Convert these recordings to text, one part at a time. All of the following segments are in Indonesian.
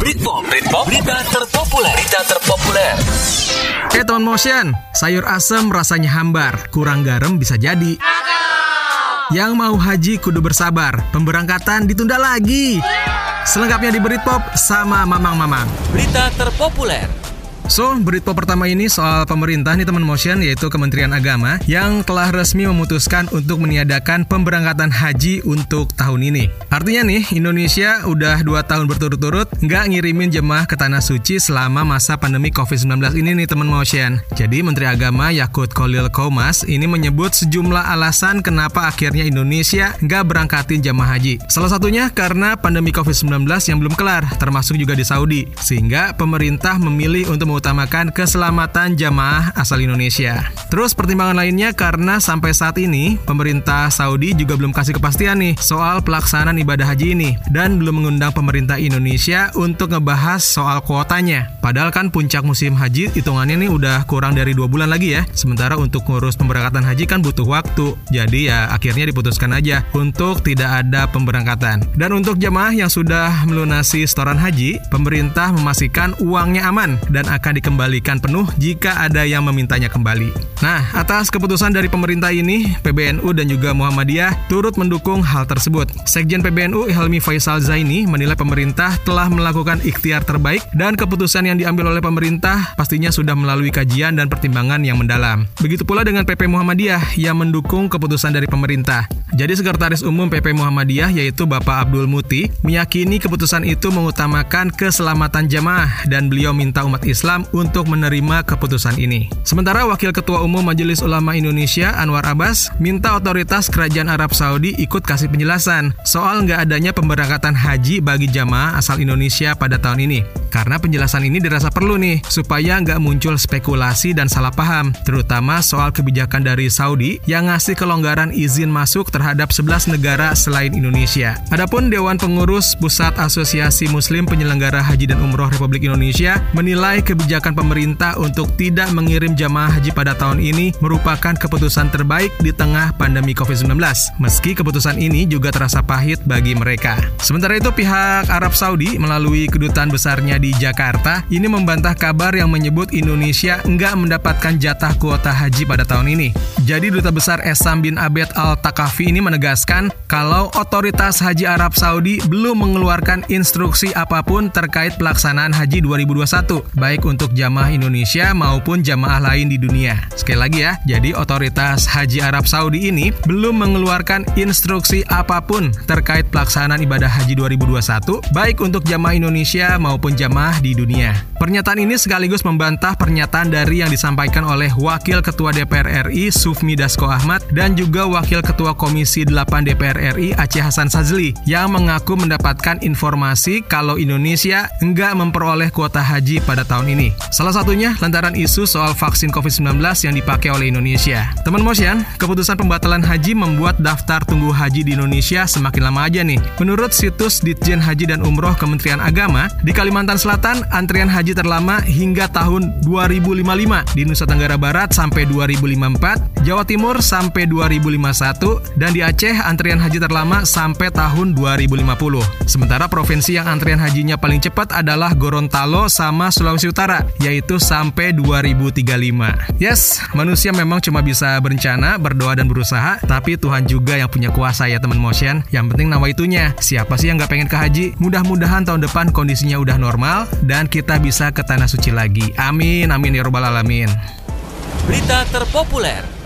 Britpop, Britpop, berita terpopuler, berita terpopuler. Eh teman motion, sayur asem rasanya hambar, kurang garam bisa jadi. Yang mau haji kudu bersabar, pemberangkatan ditunda lagi. Selengkapnya di Britpop sama Mamang Mamang. Berita terpopuler. So, berita pertama ini soal pemerintah nih teman motion yaitu Kementerian Agama yang telah resmi memutuskan untuk meniadakan pemberangkatan haji untuk tahun ini. Artinya nih, Indonesia udah 2 tahun berturut-turut nggak ngirimin jemaah ke Tanah Suci selama masa pandemi COVID-19 ini nih teman motion. Jadi Menteri Agama Yakut Kolil Komas ini menyebut sejumlah alasan kenapa akhirnya Indonesia nggak berangkatin jemaah haji. Salah satunya karena pandemi COVID-19 yang belum kelar, termasuk juga di Saudi. Sehingga pemerintah memilih untuk mengutamakan keselamatan jamaah asal Indonesia. Terus pertimbangan lainnya karena sampai saat ini pemerintah Saudi juga belum kasih kepastian nih soal pelaksanaan ibadah haji ini dan belum mengundang pemerintah Indonesia untuk ngebahas soal kuotanya. Padahal kan puncak musim haji hitungannya nih udah kurang dari dua bulan lagi ya. Sementara untuk ngurus pemberangkatan haji kan butuh waktu. Jadi ya akhirnya diputuskan aja untuk tidak ada pemberangkatan. Dan untuk jamaah yang sudah melunasi setoran haji, pemerintah memastikan uangnya aman dan akan akan dikembalikan penuh jika ada yang memintanya kembali. Nah, atas keputusan dari pemerintah ini, PBNU dan juga Muhammadiyah turut mendukung hal tersebut. Sekjen PBNU Helmi Faisal Zaini menilai pemerintah telah melakukan ikhtiar terbaik dan keputusan yang diambil oleh pemerintah pastinya sudah melalui kajian dan pertimbangan yang mendalam. Begitu pula dengan PP Muhammadiyah yang mendukung keputusan dari pemerintah. Jadi Sekretaris Umum PP Muhammadiyah yaitu Bapak Abdul Muti meyakini keputusan itu mengutamakan keselamatan jamaah dan beliau minta umat Islam untuk menerima keputusan ini. Sementara Wakil Ketua Umum Majelis Ulama Indonesia Anwar Abbas minta otoritas Kerajaan Arab Saudi ikut kasih penjelasan soal nggak adanya pemberangkatan haji bagi jamaah asal Indonesia pada tahun ini. Karena penjelasan ini dirasa perlu nih, supaya nggak muncul spekulasi dan salah paham, terutama soal kebijakan dari Saudi yang ngasih kelonggaran izin masuk terhadap 11 negara selain Indonesia. Adapun Dewan Pengurus Pusat Asosiasi Muslim Penyelenggara Haji dan Umroh Republik Indonesia menilai kebijakan pemerintah untuk tidak mengirim jamaah haji pada tahun ini merupakan keputusan terbaik di tengah pandemi COVID-19. Meski keputusan ini juga terasa pahit bagi mereka. Sementara itu pihak Arab Saudi melalui kedutaan besarnya di Jakarta ini membantah kabar yang menyebut Indonesia enggak mendapatkan jatah kuota haji pada tahun ini. Jadi Duta Besar Esam bin Abed Al-Takafi ini menegaskan kalau otoritas haji Arab Saudi belum mengeluarkan instruksi apa pun terkait pelaksanaan haji 2021, baik untuk jamaah Indonesia maupun jamaah lain di dunia. Sekali lagi ya, jadi otoritas Haji Arab Saudi ini belum mengeluarkan instruksi apa pun terkait pelaksanaan ibadah haji 2021, baik untuk jamaah Indonesia maupun jamaah di dunia. Pernyataan ini sekaligus membantah pernyataan dari yang disampaikan oleh Wakil Ketua DPR RI Sufmi Dasko Ahmad dan juga Wakil Ketua Komisi 8 DPR RI Aceh Hasan Sazli yang mengaku mendapatkan informasi kalau Indonesia enggak memperoleh kuota haji pada tahun ini. Salah satunya lantaran isu soal vaksin COVID-19 yang dipakai oleh Indonesia. Teman Motion, keputusan pembatalan haji membuat daftar tunggu haji di Indonesia semakin lama aja nih. Menurut situs Ditjen Haji dan Umroh Kementerian Agama, di Kalimantan Selatan antrian haji terlama hingga tahun 2055, di Nusa Tenggara Barat sampai 2054, Jawa Timur sampai 2051, dan di Aceh antrian haji terlama sampai tahun 2050. Sementara provinsi yang antrian hajinya paling cepat adalah Gorontalo sama Sulawesi Utara yaitu sampai 2035. Yes, manusia memang cuma bisa berencana, berdoa dan berusaha, tapi Tuhan juga yang punya kuasa ya teman motion. Yang penting nama itunya. Siapa sih yang nggak pengen ke haji? Mudah-mudahan tahun depan kondisinya udah normal dan kita bisa ke tanah suci lagi. Amin, amin ya robbal alamin. Berita terpopuler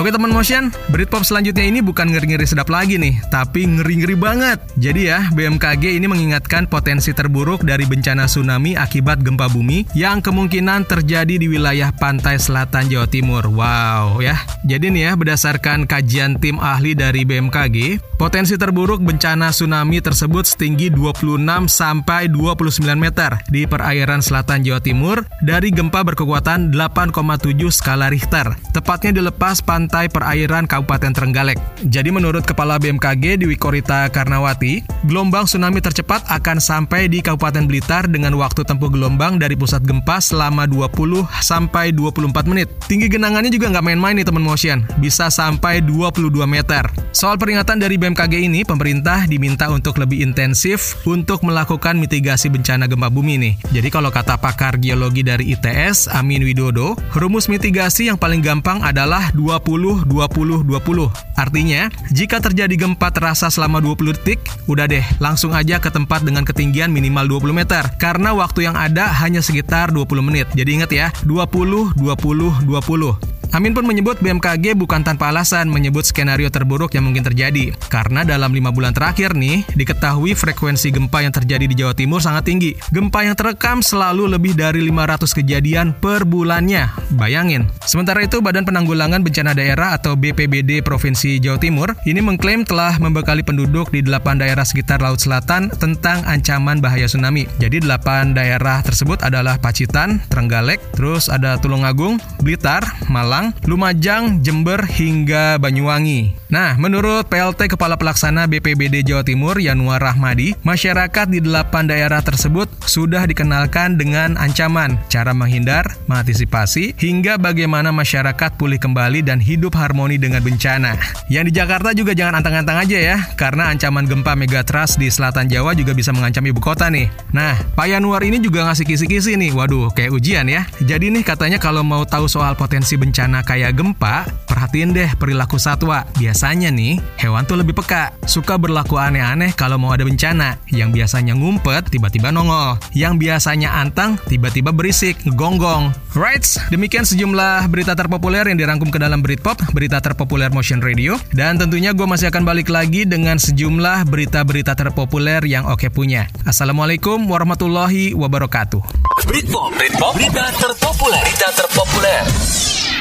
Oke teman motion, Britpop selanjutnya ini bukan ngeri-ngeri sedap lagi nih, tapi ngeri-ngeri banget. Jadi ya, BMKG ini mengingatkan potensi terburuk dari bencana tsunami akibat gempa bumi yang kemungkinan terjadi di wilayah pantai selatan Jawa Timur. Wow ya. Jadi nih ya, berdasarkan kajian tim ahli dari BMKG, potensi terburuk bencana tsunami tersebut setinggi 26 sampai 29 meter di perairan selatan Jawa Timur dari gempa berkekuatan 8,7 skala Richter. Tepatnya dilepas pantai pantai perairan Kabupaten Trenggalek. Jadi menurut Kepala BMKG Dewi Korita Karnawati, gelombang tsunami tercepat akan sampai di Kabupaten Blitar dengan waktu tempuh gelombang dari pusat gempa selama 20 sampai 24 menit. Tinggi genangannya juga nggak main-main nih teman motion, bisa sampai 22 meter. Soal peringatan dari BMKG ini, pemerintah diminta untuk lebih intensif untuk melakukan mitigasi bencana gempa bumi nih. Jadi kalau kata pakar geologi dari ITS, Amin Widodo, rumus mitigasi yang paling gampang adalah 20 20 20. Artinya, jika terjadi gempa terasa selama 20 detik, udah deh, langsung aja ke tempat dengan ketinggian minimal 20 meter. Karena waktu yang ada hanya sekitar 20 menit. Jadi ingat ya, 20 20 20. Amin pun menyebut BMKG bukan tanpa alasan menyebut skenario terburuk yang mungkin terjadi. Karena dalam lima bulan terakhir nih, diketahui frekuensi gempa yang terjadi di Jawa Timur sangat tinggi. Gempa yang terekam selalu lebih dari 500 kejadian per bulannya. Bayangin. Sementara itu, Badan Penanggulangan Bencana Daerah atau BPBD Provinsi Jawa Timur ini mengklaim telah membekali penduduk di delapan daerah sekitar Laut Selatan tentang ancaman bahaya tsunami. Jadi delapan daerah tersebut adalah Pacitan, Trenggalek, terus ada Tulungagung, Blitar, Malang, Malang, Lumajang, Jember, hingga Banyuwangi. Nah, menurut PLT Kepala Pelaksana BPBD Jawa Timur Yanuar Rahmadi, masyarakat di delapan daerah tersebut sudah dikenalkan dengan ancaman, cara menghindar, mengantisipasi, hingga bagaimana masyarakat pulih kembali dan hidup harmoni dengan bencana. Yang di Jakarta juga jangan antang-antang aja ya, karena ancaman gempa megatrust di selatan Jawa juga bisa mengancam ibu kota nih. Nah, Pak Yanuar ini juga ngasih kisi-kisi nih, waduh kayak ujian ya. Jadi nih katanya kalau mau tahu soal potensi bencana bencana kayak gempa, perhatiin deh perilaku satwa. Biasanya nih, hewan tuh lebih peka, suka berlaku aneh-aneh kalau mau ada bencana. Yang biasanya ngumpet, tiba-tiba nongol. Yang biasanya antang, tiba-tiba berisik, gonggong. Right, demikian sejumlah berita terpopuler yang dirangkum ke dalam Britpop, berita terpopuler Motion Radio. Dan tentunya gue masih akan balik lagi dengan sejumlah berita-berita terpopuler yang oke punya. Assalamualaikum warahmatullahi wabarakatuh. Britpop, Britpop, berita terpopuler, berita terpopuler.